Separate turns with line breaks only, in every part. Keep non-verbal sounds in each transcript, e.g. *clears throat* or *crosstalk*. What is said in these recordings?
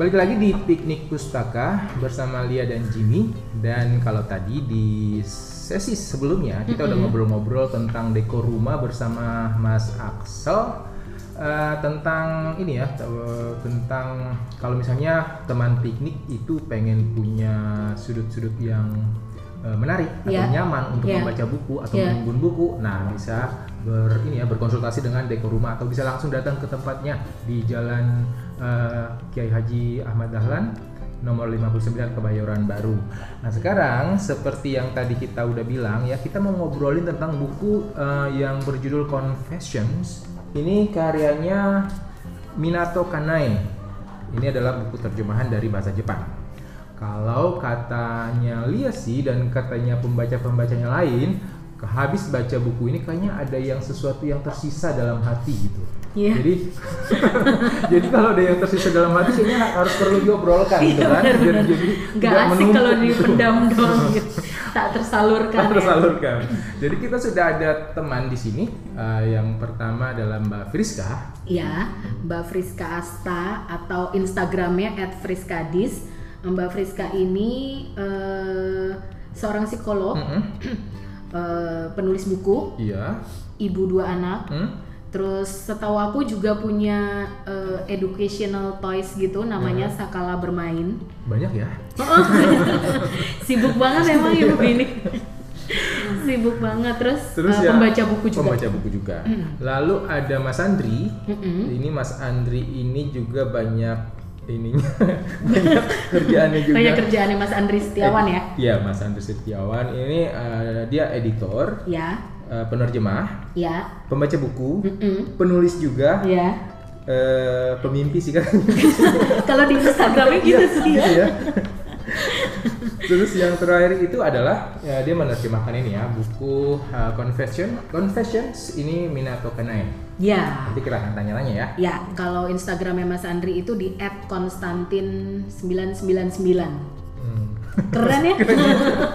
balik lagi di piknik pustaka bersama Lia dan Jimmy dan kalau tadi di sesi sebelumnya kita udah ngobrol-ngobrol tentang dekor rumah bersama Mas Axel eh, tentang ini ya t- tentang kalau misalnya teman piknik itu pengen punya sudut-sudut yang eh, menarik atau
Iya.
nyaman untuk
Iya.
membaca buku atau
Iya.
menimbun buku nah bisa ber ini ya berkonsultasi dengan dekor rumah atau bisa langsung datang ke tempatnya di Jalan eh, Kiai Haji Ahmad Dahlan nomor 59 Kebayoran Baru. Nah, sekarang seperti yang tadi kita udah bilang ya, kita mau ngobrolin tentang buku eh, yang berjudul Confessions. Ini karyanya Minato Kanai. Ini adalah buku terjemahan dari bahasa Jepang. Kalau katanya Lia sih dan katanya pembaca-pembacanya lain, habis baca buku ini kayaknya ada yang sesuatu yang tersisa dalam hati gitu.
Iya.
Jadi *laughs* jadi kalau ada yang tersisa dalam hati kayaknya harus perlu diobrolkan gitu
Iya,
kan.
benar,
Jadi, jadi
Nggak asik kalau
gitu.
dipendam *laughs* doang gitu. Tak tersalurkan.
Tak
ya.
tersalurkan. Jadi kita sudah ada teman di sini. Eh, yang pertama adalah Mbak Friska.
Ya, Mbak Friska Asta atau Instagramnya @friskadis. Mbak Friska ini eh, seorang psikolog,
Mm-mm. *clears throat*
eh, penulis buku,
Iya.
ibu dua anak.
Hmm?
Terus setahu aku juga punya eh, educational toys gitu, namanya Sakala Bermain.
Banyak ya.
Oh, *laughs* sibuk banget emang ibu ini. *laughs* sibuk banget terus,
Terus ya
pembaca buku juga.
Pembaca buku juga. Lalu ada Mas Andri.
Mm-mm.
Ini Mas Andri ini juga banyak ininya *laughs* banyak kerjaannya juga.
Banyak kerjaannya Mas Andri Setiawan ya.
Iya, Mas Andri Setiawan ini eh, dia editor,
Ya,
eh, penerjemah,
ya,
pembaca buku,
mm-mm,
penulis juga,
ya.
eh, pemimpi sih kan. *laughs*
Kalau di Instagramnya gitu sih ya. *laughs*
Ya. Terus yang terakhir itu adalah ya, dia menerjemahkan ini ya buku uh, Confession Confessions ini Minato Kanai.
Ya,
Nanti kita akan tanya-tanya ya.
ya. Kalau Instagramnya Mas Andri itu di @konstantin999.
Hmm.
Keren ya?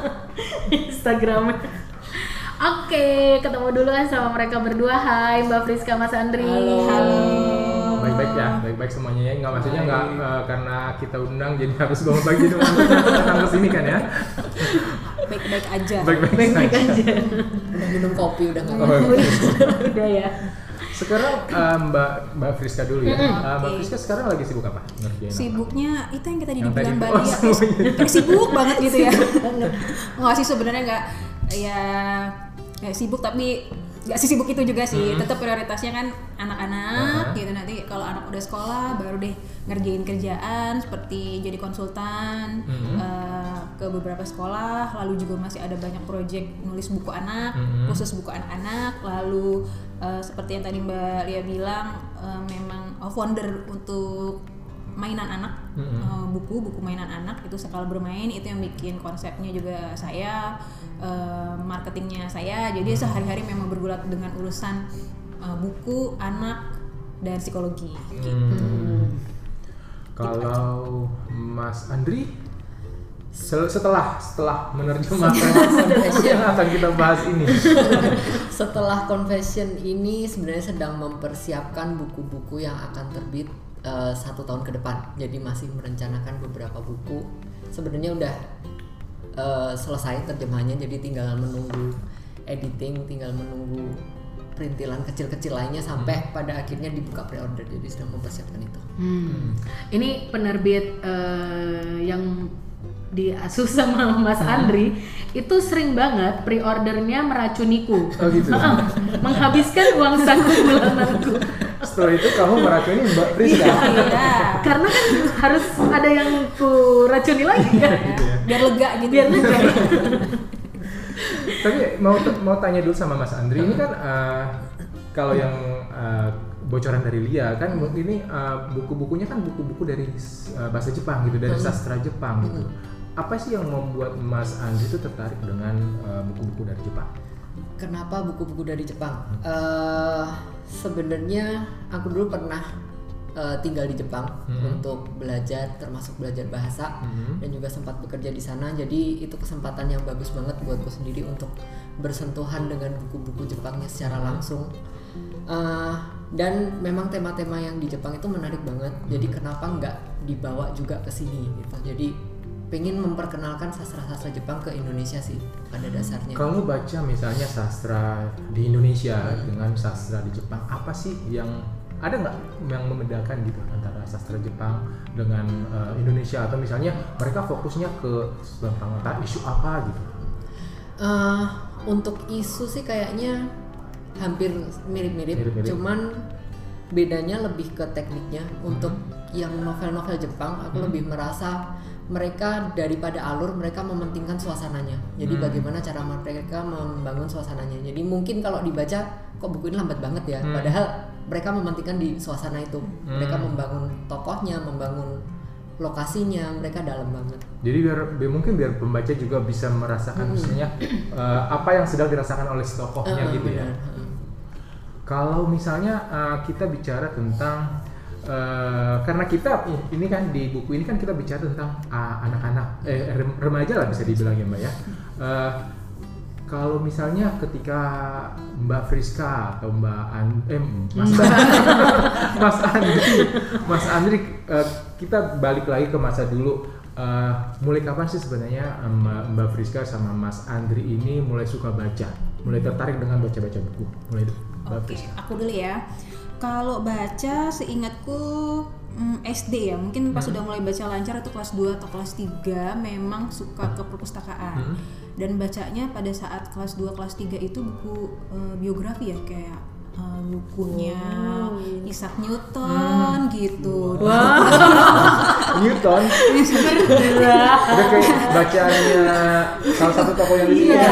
*laughs* Instagramnya. Oke, ketemu dulu kan sama mereka berdua. Hai Mbak Friska Mas Andri.
Halo.
Baik-baik ya, baik-baik semuanya ya. Nggak maksudnya nggak uh, karena kita undang jadi *laughs* harus bawa pagi dong datang ke sini kan ya.
Baik-baik aja.
Baik-baik
Baik-baik
saja.
aja.
Udah minum kopi udah nggak
Oh,
udah, udah ya.
Sekarang uh, Mbak Mbak Friska dulu ya.
Mm-mm.
Uh, Mbak. Friska sekarang lagi sibuk apa? Ngerjain apa?
Sibuknya itu yang kita tadi
Yang
dibilang
tadi-
Mbak
oh,
sibuk banget gitu ya. Nggak sih sebenarnya nggak ya kayak sibuk tapi nggak sih sibuk itu juga sih. Tetap prioritasnya kan anak-anak
Uh-huh.
gitu nanti kalau anak udah sekolah baru deh ngerjain kerjaan seperti jadi konsultan
Mhm.
eh, ke beberapa sekolah lalu juga masih ada banyak proyek nulis buku anak
Mhm.
khusus buku anak-anak lalu eh, seperti yang tadi Mbak Lia bilang eh, memang founder untuk mainan anak
Mhm.
eh, buku buku mainan anak itu sekali bermain itu yang bikin konsepnya juga saya eh, marketingnya saya jadi sehari-hari memang bergulat dengan urusan eh, buku anak dan psikologi
Hmm. Kalau Mas Andri setelah setelah menerjemahkan yang akan kita bahas ini. *laughs*
Setelah confession ini sebenarnya sedang mempersiapkan buku-buku yang akan terbit eh, satu tahun ke depan. Jadi masih merencanakan beberapa buku. Sebenarnya udah eh, selesai terjemahannya, jadi tinggal menunggu editing, tinggal menunggu perintilan kecil-kecil lainnya sampai pada akhirnya dibuka pre-order. Jadi sedang mempersiapkan itu.
Hmm. Ini penerbit eh, yang diasuh sama Mas Andri itu sering banget pre-ordernya meracuniku.
Oh gitu. *laughs*
Heeh. Menghabiskan uang saku bulananku. *laughs*
Setelah itu kamu meracuni Mbak Friska.
iya
Karena kan harus ada yang ku racuni lagi kan.
Gitu ya.
biar lega gitu
Biar lega.
Tapi mau mau tanya dulu sama Mas Andri ini kan eh, kalau yang eh, bocoran dari Lia kan ini eh, buku-bukunya kan buku-buku dari eh, bahasa Jepang gitu, dari sastra Jepang gitu. Apa sih yang membuat Mas Andri itu tertarik dengan buku-buku dari Jepang?
Kenapa buku-buku dari Jepang? Eh, Sebenarnya aku dulu pernah eh, tinggal di Jepang
Hmm.
untuk belajar, termasuk belajar bahasa
Hmm.
dan juga sempat bekerja di sana. Jadi itu kesempatan yang bagus banget buatku sendiri untuk bersentuhan dengan buku-buku Jepangnya secara langsung. Eh, dan memang tema-tema yang di Jepang itu menarik banget jadi kenapa nggak dibawa juga ke sini gitu jadi pengen memperkenalkan sastra-sastra Jepang ke Indonesia sih pada dasarnya
Kalau baca misalnya sastra di Indonesia dengan sastra di Jepang, apa sih yang ada nggak yang membedakan gitu antara sastra Jepang dengan eh, Indonesia atau misalnya mereka fokusnya ke tentang isu apa gitu?
Eh, untuk isu sih kayaknya hampir mirip-mirip, cuman bedanya lebih ke tekniknya. Untuk yang novel-novel Jepang, aku
Hmm.
lebih merasa mereka daripada alur mereka mementingkan suasananya. Jadi
Hmm.
bagaimana cara mereka membangun suasananya. Jadi mungkin kalau dibaca kok buku ini lambat banget ya,
Hmm.
padahal mereka mementingkan di suasana itu. Mereka
Hmm.
membangun tokohnya, membangun lokasinya, mereka dalam banget.
Jadi biar, biar mungkin biar pembaca juga bisa merasakan misalnya eh, apa yang sedang dirasakan oleh si tokohnya
Eh,
gitu ya.
benar. Eh.
Kalau misalnya uh, kita bicara tentang uh, karena kita ini kan di buku ini kan kita bicara tentang uh, anak-anak eh rem- remaja lah bisa dibilang ya Mbak ya. Uh, kalau misalnya ketika Mbak Friska atau Mbak An eh Mas *laughs* Mas Andri Mas Andri uh, kita balik lagi ke masa dulu Uh, mulai kapan sih sebenarnya Mbak Mbak Friska sama Mas Andri ini mulai suka baca, mulai tertarik dengan baca-baca buku, mulai Mbak
Oke,
Friska.
aku dulu ya. Kalau baca seingatku mm, SD ya, mungkin pas
Hmm.
sudah mulai baca lancar itu kelas 2 atau kelas 3 memang suka ke perpustakaan.
Hmm.
Dan bacanya pada saat kelas 2 kelas 3 itu buku eh, biografi ya kayak eh, bukunya
Oh.
Isaac
Hmm.
Newton gitu. *laughs*
Newton udah kayak bacaannya salah satu tokoh yang sini
Iya.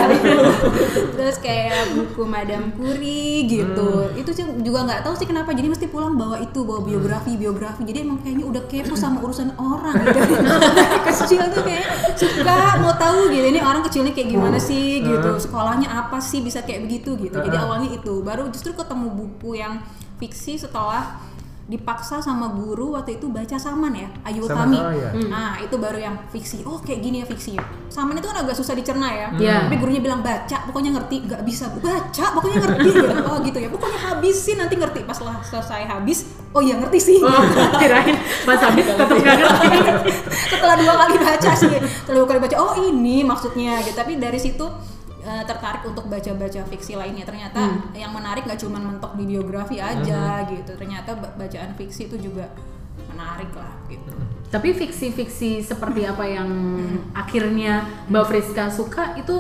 Terus kayak buku Madame Curie gitu.
Hmm.
Itu sih juga nggak tahu sih kenapa. Jadi mesti pulang bawa itu, bawa biografi, biografi. Jadi emang kayaknya udah kepo sama urusan orang gitu. *laughs* Kecil tuh kayak suka mau tahu gitu. Ini orang kecilnya kayak gimana sih gitu. Sekolahnya apa sih bisa kayak begitu gitu. Jadi
Hmm.
awalnya itu. Baru justru ketemu buku yang fiksi setelah dipaksa sama guru waktu itu baca Saman ya Ayu Utami.
iya.
Nah itu baru yang fiksi. Oh kayak gini ya fiksi. Saman itu kan agak susah dicerna ya.
Iya.
Tapi gurunya bilang baca, pokoknya ngerti. Gak bisa baca, pokoknya ngerti. gitu. *laughs* Oh gitu ya. Pokoknya habisin nanti ngerti. Pas lah selesai habis, oh iya ngerti sih.
Oh, *laughs* kirain Mas Abis tetap nggak ngerti. *laughs*
Setelah dua kali baca sih, setelah dua kali baca, oh ini maksudnya gitu. Tapi dari situ eh, tertarik untuk baca-baca fiksi lainnya. Ternyata yang menarik gak cuma mentok di biografi aja gitu. Ternyata ba- bacaan fiksi itu juga menarik lah gitu.
Tapi fiksi-fiksi seperti apa yang akhirnya Mbak Friska suka itu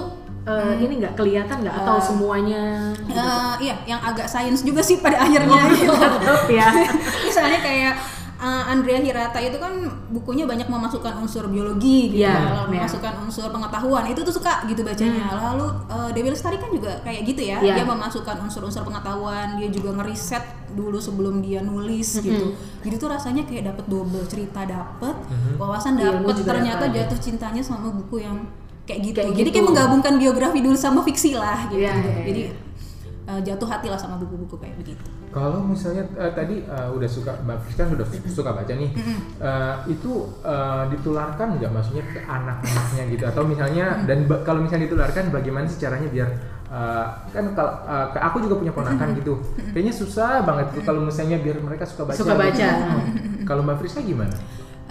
eh, ini nggak kelihatan nggak atau semuanya
Eh, iya, yang agak sains juga sih pada akhirnya. gitu. *laughs*
tetap ya? *laughs*
Misalnya kayak uh, Andrea Hirata itu kan bukunya banyak memasukkan unsur biologi gitu,
Iya,
kalau
iya.
memasukkan unsur pengetahuan itu tuh suka gitu bacanya. Lalu uh, Dewi Lestari kan juga kayak gitu ya,
Iya.
dia memasukkan unsur-unsur pengetahuan, dia juga ngeriset dulu sebelum dia nulis gitu. Jadi tuh rasanya kayak dapet double cerita dapet, wawasan
Ilmu
dapet,
juga
ternyata
dapet.
jatuh cintanya sama buku yang kayak gitu.
Kayak
Jadi
gitu.
kayak menggabungkan biografi dulu sama fiksi lah gitu.
Iya, iya,
Jadi
iya.
Uh, jatuh hati lah sama buku-buku kayak begitu.
Kalau misalnya eh, tadi eh, udah suka Mbak Friska sudah suka baca nih, eh, itu eh, ditularkan nggak maksudnya ke anak-anaknya gitu atau misalnya dan kalau misalnya ditularkan bagaimana sih caranya biar eh, kan kalau ke aku juga punya ponakan gitu, kayaknya susah banget tuh kalau misalnya biar mereka suka baca.
Suka baca.
gitu. kalau Mbak Friska gimana?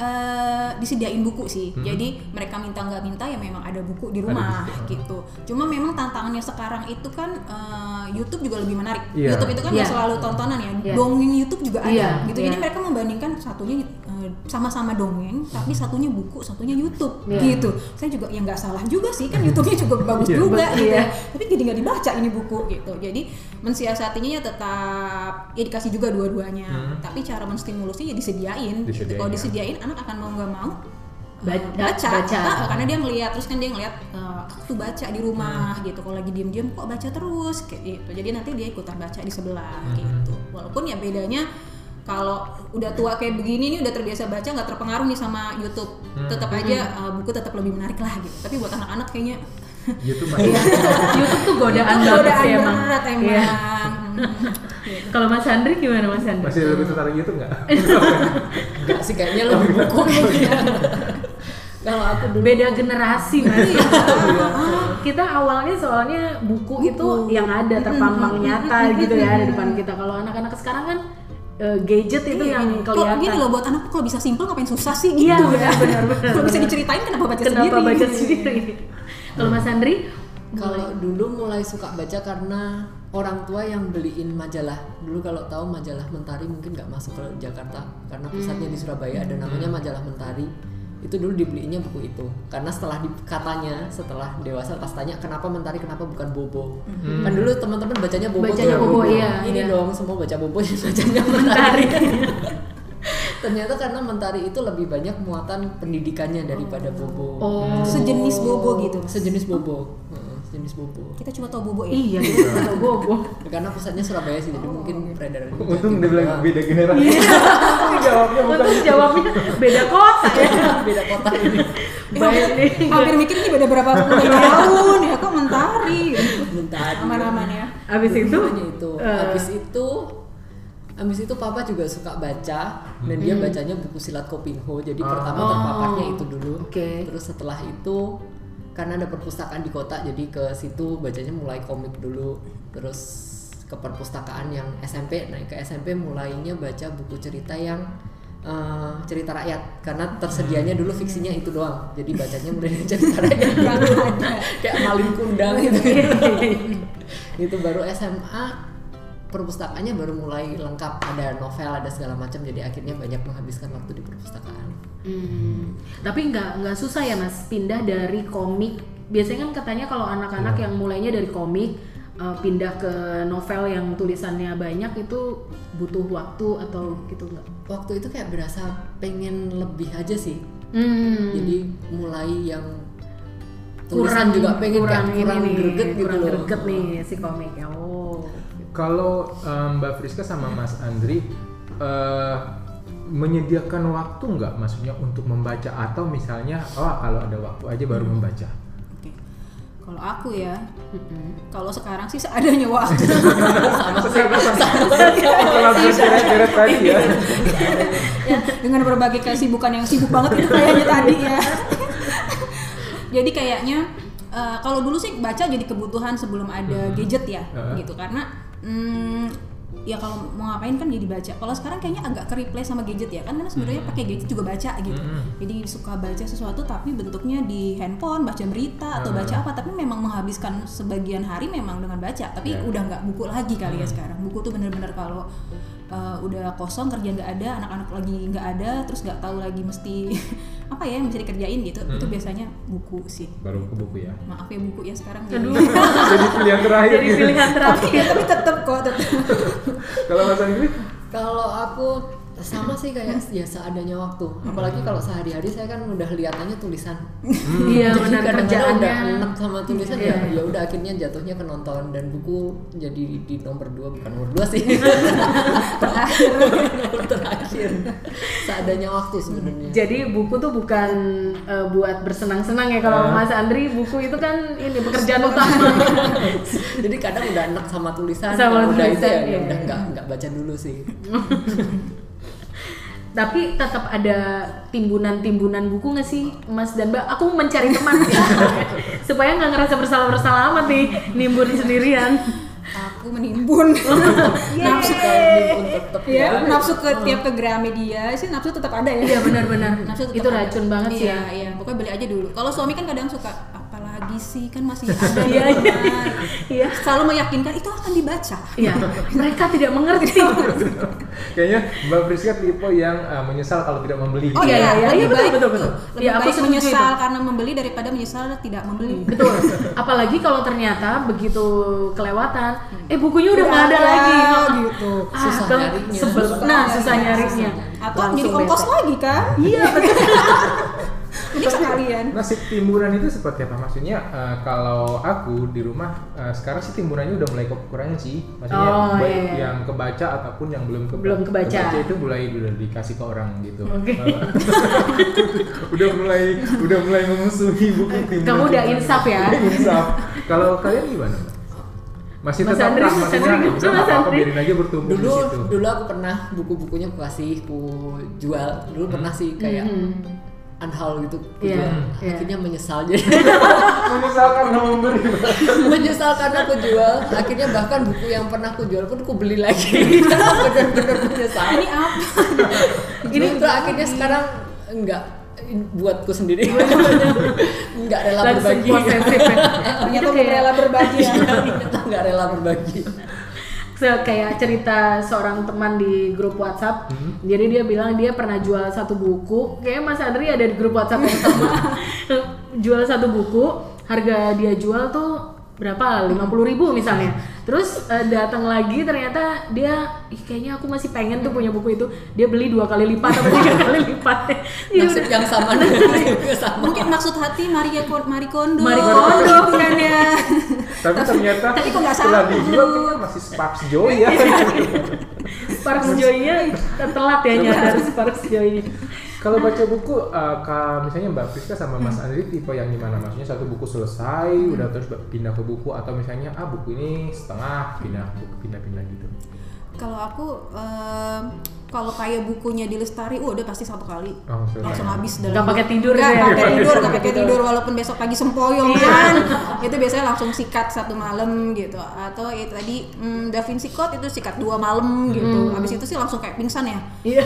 Eh disediain buku sih.
Mhm.
Jadi mereka minta nggak minta ya memang ada buku di rumah
buku.
gitu. Cuma memang tantangannya sekarang itu kan eh, YouTube juga lebih menarik.
Iya.
YouTube itu kan nggak
Iya.
selalu tontonan ya.
Iya.
Dongeng YouTube juga ada
Iya,
gitu.
iya.
Jadi mereka membandingkan satunya eh, sama-sama dongeng, tapi satunya buku, satunya YouTube
Iya.
gitu. Saya juga ya nggak salah juga sih kan YouTube-nya juga bagus
Iya.
juga gitu.
Iya.
ya. Tapi jadi nggak dibaca ini buku gitu. Jadi mensiasatinya ya tetap ya dikasih juga dua-duanya.
Hmm.
Tapi cara menstimulusnya ya disediain. gitu.
Disediain,
Kalau
ya.
disediain anak akan mau nggak mau
Ba-
eh, baca,
baca.
Ah, *laughs* karena dia ngelihat terus kan dia ngelihat eh, aku tuh baca di rumah
Hmm.
gitu kalau lagi diem-diem kok baca terus kayak gitu jadi nanti dia ikutan baca di sebelah
Hmm.
gitu walaupun ya bedanya kalau udah tua kayak begini nih udah terbiasa baca nggak terpengaruh nih sama YouTube
Hmm.
tetap aja eh, buku tetap lebih menarik lah gitu tapi buat anak-anak kayaknya *laughs*
YouTube *laughs* masih
YouTube tuh godaan banget sih emang.
berat emang
Iya. Kalau Mas Andri gimana Mas Andri?
masih lebih tertarik YouTube nggak? *laughs*
Enggak sih kayaknya lebih buku mungkin. Kalau aku dulu
beda generasi mas. Kita awalnya soalnya buku, itu yang ada terpampang nyata gitu ya di depan kita. Kalau anak-anak sekarang kan eh, gadget itu yang
Kok
kelihatan.
gini loh buat anakku kalau bisa simple ngapain susah sih? Gitu
Iya,
ya.
benar, benar,
Kalau bisa diceritain kenapa baca
kenapa
sendiri?
baca sendiri? Kalau mas Andri?
Kalau dulu mulai suka baca karena orang tua yang beliin majalah. Dulu kalau tahu majalah Mentari mungkin nggak masuk ke Jakarta karena pusatnya di Surabaya ada namanya majalah Mentari. Itu dulu dibeliinnya buku itu. Karena setelah di, katanya setelah dewasa pas tanya kenapa Mentari kenapa bukan Bobo. Kan dulu teman-teman bacanya Bobo
Bacanya
tuh.
Bobo, iya,
Ini
iya.
dong semua baca Bobo *laughs* bacanya *laughs* Mentari. *laughs* Ternyata karena Mentari itu lebih banyak muatan pendidikannya daripada Bobo.
oh
Sejenis bobo gitu.
Sejenis Bobo. Sejenis Bobo.
Kita cuma tahu bobo ya.
iya gitu atau bobo *laughs*
karena pusatnya Surabaya sih jadi mungkin peredaran di Jawa
Untung dia bilang beda generasi. *laughs* Tapi jawabnya bukan
untuk jawabnya beda kota ya *laughs*
beda kota ini
baik nih
Hampir mikir ini beda berapa puluh tahun ya kok mentari.
Mentari.
Aman-aman ya.
abis itu
itu
eh,
habis itu habis itu papa juga suka baca dan dia bacanya buku silat Kopingho jadi pertama
Oh.
terpaparnya itu dulu
Oke.
terus setelah itu karena ada perpustakaan di kota jadi ke situ bacanya mulai komik dulu terus ke perpustakaan yang SMP naik ke SMP mulainya baca buku cerita yang eh, cerita rakyat. Karena tersedianya dulu fiksinya itu doang. Jadi bacanya mulai dari *laughs* cerita rakyat. Kayak malin kundang gitu. *laughs* Itu baru SMA perpustakaannya baru mulai lengkap ada novel ada segala macam jadi akhirnya banyak menghabiskan waktu di perpustakaan
Hmm, tapi nggak nggak susah ya mas pindah dari komik. Biasanya kan katanya kalau anak-anak yang mulainya dari komik uh, pindah ke novel yang tulisannya banyak itu butuh waktu atau gitu nggak?
waktu itu kayak berasa pengen lebih aja sih
Hmm,
jadi mulai yang tulisan juga pengen
kurang
kayak kurang
ini nih,
greget gitu
kurang
loh
greget nih si komiknya. Oh.
Kalau em, Mbak Friska sama Mas Andri eh, menyediakan waktu nggak? Maksudnya untuk membaca atau misalnya oh kalau ada waktu aja baru membaca.
Oke. Kalau aku ya,
Mm-mm.
kalau sekarang sih seadanya waktu. *laughs*
Tadi ya.
ya, dengan berbagai kesibukan yang sibuk banget itu kayaknya tadi ya. *laughs* jadi kayaknya eh, kalau dulu sih baca jadi kebutuhan sebelum ada gadget ya, gitu. Karena mm, ya kalau mau ngapain kan jadi baca. Kalau sekarang kayaknya agak ke replace sama gadget ya kan karena sebenarnya pakai gadget juga baca gitu.
Mm.
Jadi suka baca sesuatu tapi bentuknya di handphone, baca berita atau
Heeh.
baca apa tapi memang menghabiskan sebagian hari memang dengan baca tapi
Ya.
udah nggak buku lagi kali ya sekarang. Buku tuh bener-bener kalau uh, udah kosong kerjaan nggak ada anak-anak lagi nggak ada terus nggak tahu lagi mesti *laughs* apa ya yang bisa dikerjain gitu itu biasanya buku sih
Baru ke buku ya.
maaf ya buku ya sekarang jadi *laughs*
Jadi pilihan terakhir
Jadi
gitu.
pilihan terakhir.
ya, *laughs* tapi tetap kok tetap *laughs*
Kalau Mas Andri
Kalau aku sama sih kayak ya seadanya waktu. Apalagi kalau sehari-hari saya kan udah liatannya tulisan.
Iya
jadi
benar
kadang-kadang udah enak sama tulisan
Iya.
ya. Ya udah akhirnya jatuhnya ke nonton dan buku jadi di nomor dua bukan nomor dua sih. terakhir. *laughs* Seadanya waktu sebenarnya.
Jadi buku tuh bukan eh, buat bersenang-senang ya kalau Mas Andri buku itu kan ini pekerjaan utama. *laughs*
jadi kadang udah enak sama tulisan,
Sama
kalau udah itu
tulisan,
ya, ya
iya.
udah nggak nggak baca dulu sih. *laughs*
Tapi tetap ada timbunan-timbunan buku nggak sih Mas dan Mbak? Aku mencari teman ya. supaya nggak ngerasa bersalah-bersalah amat nih nimbun sendirian.
Aku menimbun nafsu *laughs*
tetap
ya nafsu ke tiap ke Gramedia sih nafsu tetap ada ya
Iya benar-benar. *laughs*
Nafsu tetap
Itu
ada.
racun banget sih
iya,
ya.
iya pokoknya beli aja dulu kalau suami kan kadang suka apalagi sih kan masih *laughs* ada
Iya, iya.
rumah."
Iya.
selalu meyakinkan itu akan dibaca
Iya, mereka tidak mengerti.
Kayaknya Mbak Friska tipe yang eh, menyesal kalau tidak membeli.
Oh
Iya,
iya,
iya, iya, betul, betul, betul.
Lebih
Iya, aku
baik menyesal
itu.
karena membeli daripada menyesal tidak membeli.
Betul. Apalagi kalau ternyata begitu kelewatan, eh bukunya udah nggak ada lagi.
gitu.
Ah,
Susah
ke-
nyarinya.
sebel-
Susah
nah, susah nyarinya.
Atau
Langsung
jadi ongkos
bete.
lagi kan?
Iya, betul. *laughs*
Jadi sekalian.
Nasib timbunan itu seperti apa? Maksudnya eh, kalau aku di rumah eh, sekarang sih timburannya udah mulai kekurangan sih. Maksudnya
Oh,
baik
iya, iya.
yang kebaca ataupun yang belum keba-
Belum kebaca.
itu mulai udah dikasih ke orang gitu.
Oke.
Eh, *laughs* udah mulai udah mulai memusuhi buku timbunan.
Kamu udah insaf ya?
Insaf. Kalau kalian gimana? Masih
Mas
tetap
Andri,
kah?
Mas
Maksudnya
Andri, Mas
nggak apa-apa
Andri.
biarin aja bertumbuh
dulu
di situ.
dulu aku pernah buku-bukunya aku kasih ku jual dulu pernah sih kayak
Mhm.
Unhaul gitu.
Iya,
jual.
iya.
akhirnya menyesal *laughs* jadi.
Menyesalkan memberi. *laughs*
menyesal karena aku jual. Akhirnya bahkan buku yang pernah aku jual pun aku beli lagi. *laughs* Benar-benar menyesal.
Ini apa?
Ini itu akhirnya sekarang enggak. Buatku sendiri. Enggak rela berbagi.
ya.
ternyata
kayak-
rela berbagi. Ya
ternyata enggak rela berbagi
kayak cerita seorang teman di grup WhatsApp.
Hmm.
Jadi dia bilang dia pernah jual satu buku. Kayaknya Mas Andri ada di grup WhatsApp yang sama. *laughs* jual satu buku, harga dia jual tuh berapa? 50.000 ribu misalnya. Terus eh, datang lagi ternyata dia Ih, kayaknya aku masih pengen tuh punya buku itu. Dia beli dua kali lipat atau tiga *laughs* kali lipat. Iya,
nasib
udah.
yang sama *laughs* nasib yang sama
mungkin maksud hati Maria Marie Kondo
Marie Kondo.
kan ya *laughs*
Tapi ternyata
tapi kok nggak sama?
dijual kayaknya masih Sparks Joy ya.
Sparks Joy-nya telat ya nyadar Sparks Joy.
Kalau baca buku, eh, ka- misalnya Mbak Priska sama Mas Andri tipe yang gimana? Maksudnya satu buku selesai, udah terus pindah ke buku atau misalnya ah buku ini setengah pindah buku pindah-pindah gitu.
kalau aku em, kalau kayak bukunya di Lestari, uh, udah pasti satu kali.
Oh,
langsung habis dalam
Nggak pakai tidur gitu ya?
pakai tidur nggak
pakai
pakai
tidur.
walaupun besok pagi sempoyong kan. Itu biasanya langsung sikat satu malam gitu. Atau itu tadi mm, Da Vinci Code itu sikat dua malam gitu. Habis itu sih langsung kayak pingsan ya?
Iya.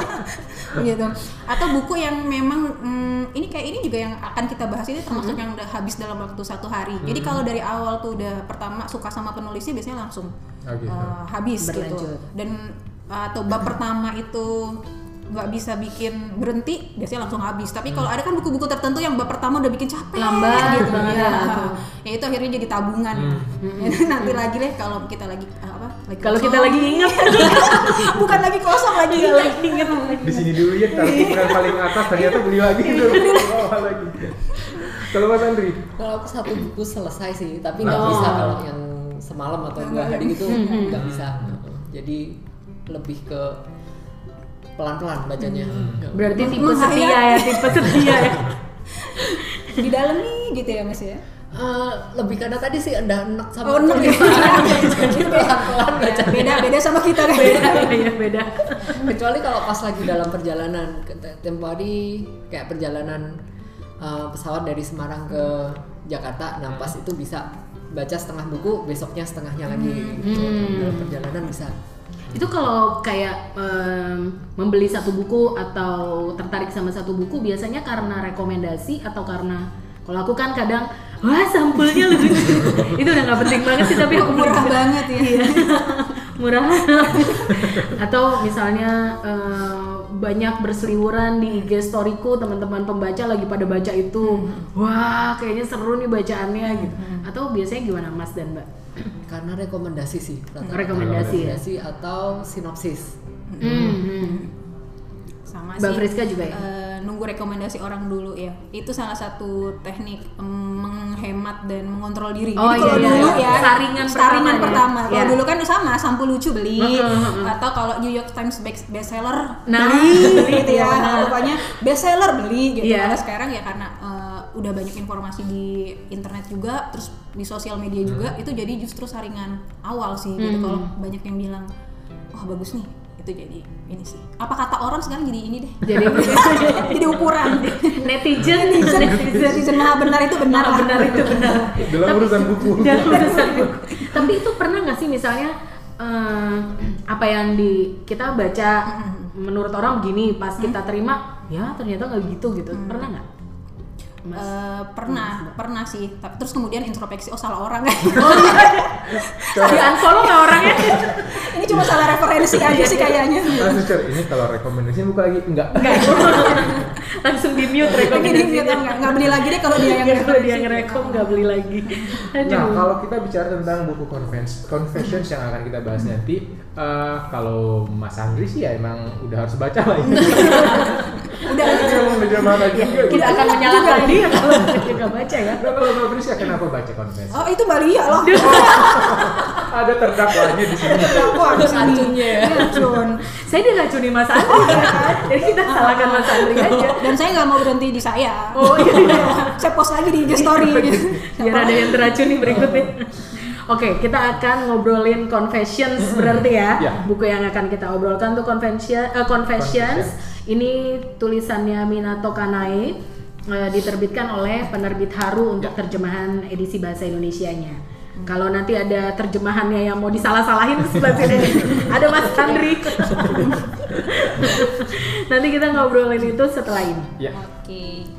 *laughs*
gitu. Atau buku yang memang mm, ini kayak ini juga yang akan kita bahas ini termasuk yang udah habis dalam waktu satu hari. Jadi kalau dari awal tuh udah pertama suka sama penulisnya biasanya langsung
Oh, gitu.
uh, habis gitu.
Berlanjut.
dan atau bab pertama itu nggak bisa bikin berhenti biasanya langsung habis. Tapi kalau ada kan buku-buku tertentu yang bab pertama udah bikin capek.
Lambat
gitu
banget
ya.
ya.
ya itu akhirnya jadi tabungan. *laughs* Itu nanti lagi deh kalau kita lagi uh, apa? Lagi
Kalau kita lagi ingat *laughs*
bukan lagi kosong lagi
Iya,
ingat.
lagi ingat
Di sini dulu ya, taruh yang paling atas ternyata beli lagi beli bawah lagi. Kalau Mas Andri,
kalau aku satu buku selesai sih tapi nggak
Oh.
bisa kalau yang semalam atau dua hari itu nggak bisa. Jadi lebih ke pelan-pelan bacanya. Nggak-
Berarti tipe setia ya, tipe setia ya. *laughs*
di dalam nih gitu ya mas ya?
Eh, lebih karena tadi sih udah enak sama
Oh, enak ya. *laughs*
jadi pelan-pelan bacanya.
Beda beda sama kita kan?
Beda, ya beda.
kecuali kalau pas lagi dalam perjalanan tempo hari kayak perjalanan uh, pesawat dari Semarang ke Jakarta nah pas itu bisa baca setengah buku besoknya setengahnya lagi gitu. dalam perjalanan bisa
Itu kalau kayak em, membeli satu buku atau tertarik sama satu buku biasanya karena rekomendasi atau karena kalau aku kan kadang wah sampulnya lucu *laughs* itu udah nggak penting banget sih tapi aku
murah *laughs* banget ya.
Iya. *laughs* murah atau misalnya eh, banyak berseliweran di IG storyku teman-teman pembaca lagi pada baca itu. Wah kayaknya seru nih bacaannya gitu. Atau biasanya gimana Mas dan Mbak
karena rekomendasi sih rata-rata.
Rekomendasi ya?
Rekomendasi atau sinopsis
Hmm, hmm.
sama
Mbak
sih
Friska juga ya?
eh, nunggu rekomendasi orang dulu ya itu salah satu teknik em, menghemat dan mengontrol diri
Oh,
Jadi kalau
iya,
dulu
iya.
ya
Saringan
saringan
pertama ya.
pertama kalau
Iya.
dulu kan sama sampul lucu beli atau kalau New York Times best- bestseller
Nah,
beli gitu
iya
ya
benar.
pokoknya bestseller beli gitu
Iya.
Kalau sekarang ya karena eh, udah banyak informasi di internet juga terus di sosial media juga itu jadi justru saringan awal sih gitu.
Hmm.
kalau banyak yang bilang wah bagus nih itu jadi ini sih. Apa kata orang sekarang jadi ini deh?
Jadi *laughs*
jadi ukuran.
Netizen.
Netizen
netizen.
Maha benar itu benar
Nah, benar itu benar.
Dalam urusan buku. *laughs*
dalam urusan buku. tapi itu pernah nggak sih misalnya eh, apa yang di kita baca menurut orang begini pas kita terima ya ternyata nggak gitu gitu. Pernah nggak Mas?
Eh, pernah pernah sih. Tapi terus kemudian introspeksi oh salah orang. *laughs*
Di unfollow nggak orangnya?
Ini cuma salah referensi aja sih kayaknya.
Langsung ini kalau rekomendasi buka lagi. Enggak.
Enggak. *laughs* langsung di mute
tapi dia.
rekomendasinya
nggak nggak beli lagi deh kalau dia yang
Nggak, kalau dia ngerekom nggak beli lagi.
Nah, kalau kita bicara tentang buku confess- confessions yang akan kita bahas nanti, eh, kalau Mas Andri sih ya emang udah harus baca lah ini. *laughs*
udah
Dia mau meja mana juga.
kita
gitu.
akan menyalahkan dia kalau nggak baca ya
Nah, kalau Mbak Priska kenapa baca confess?
oh itu Bali ya loh
Ada terdakwanya di sini.
Wah, di sini.
Racunnya ya.
Racun.
saya diracuni Mas Andri kan? jadi kita salahkan Mas Andri aja
dan saya nggak mau berhenti di saya
oh iya, iya.
saya post lagi di IG story
biar ada yang teracuni berikutnya. Oke, kita akan ngobrolin confessions berarti ya.
Ya.
Buku yang akan kita obrolkan tuh confession, eh, confessions.
Confessions.
Ini tulisannya Minato Kanae eh, diterbitkan oleh penerbit Haru untuk terjemahan edisi bahasa Indonesianya. Kalau nanti ada terjemahannya yang mau disalah-salahin *laughs* sebelah sini ada Mas Andri. *laughs* nanti kita ngobrolin itu setelah ini.
Ya.
Oke.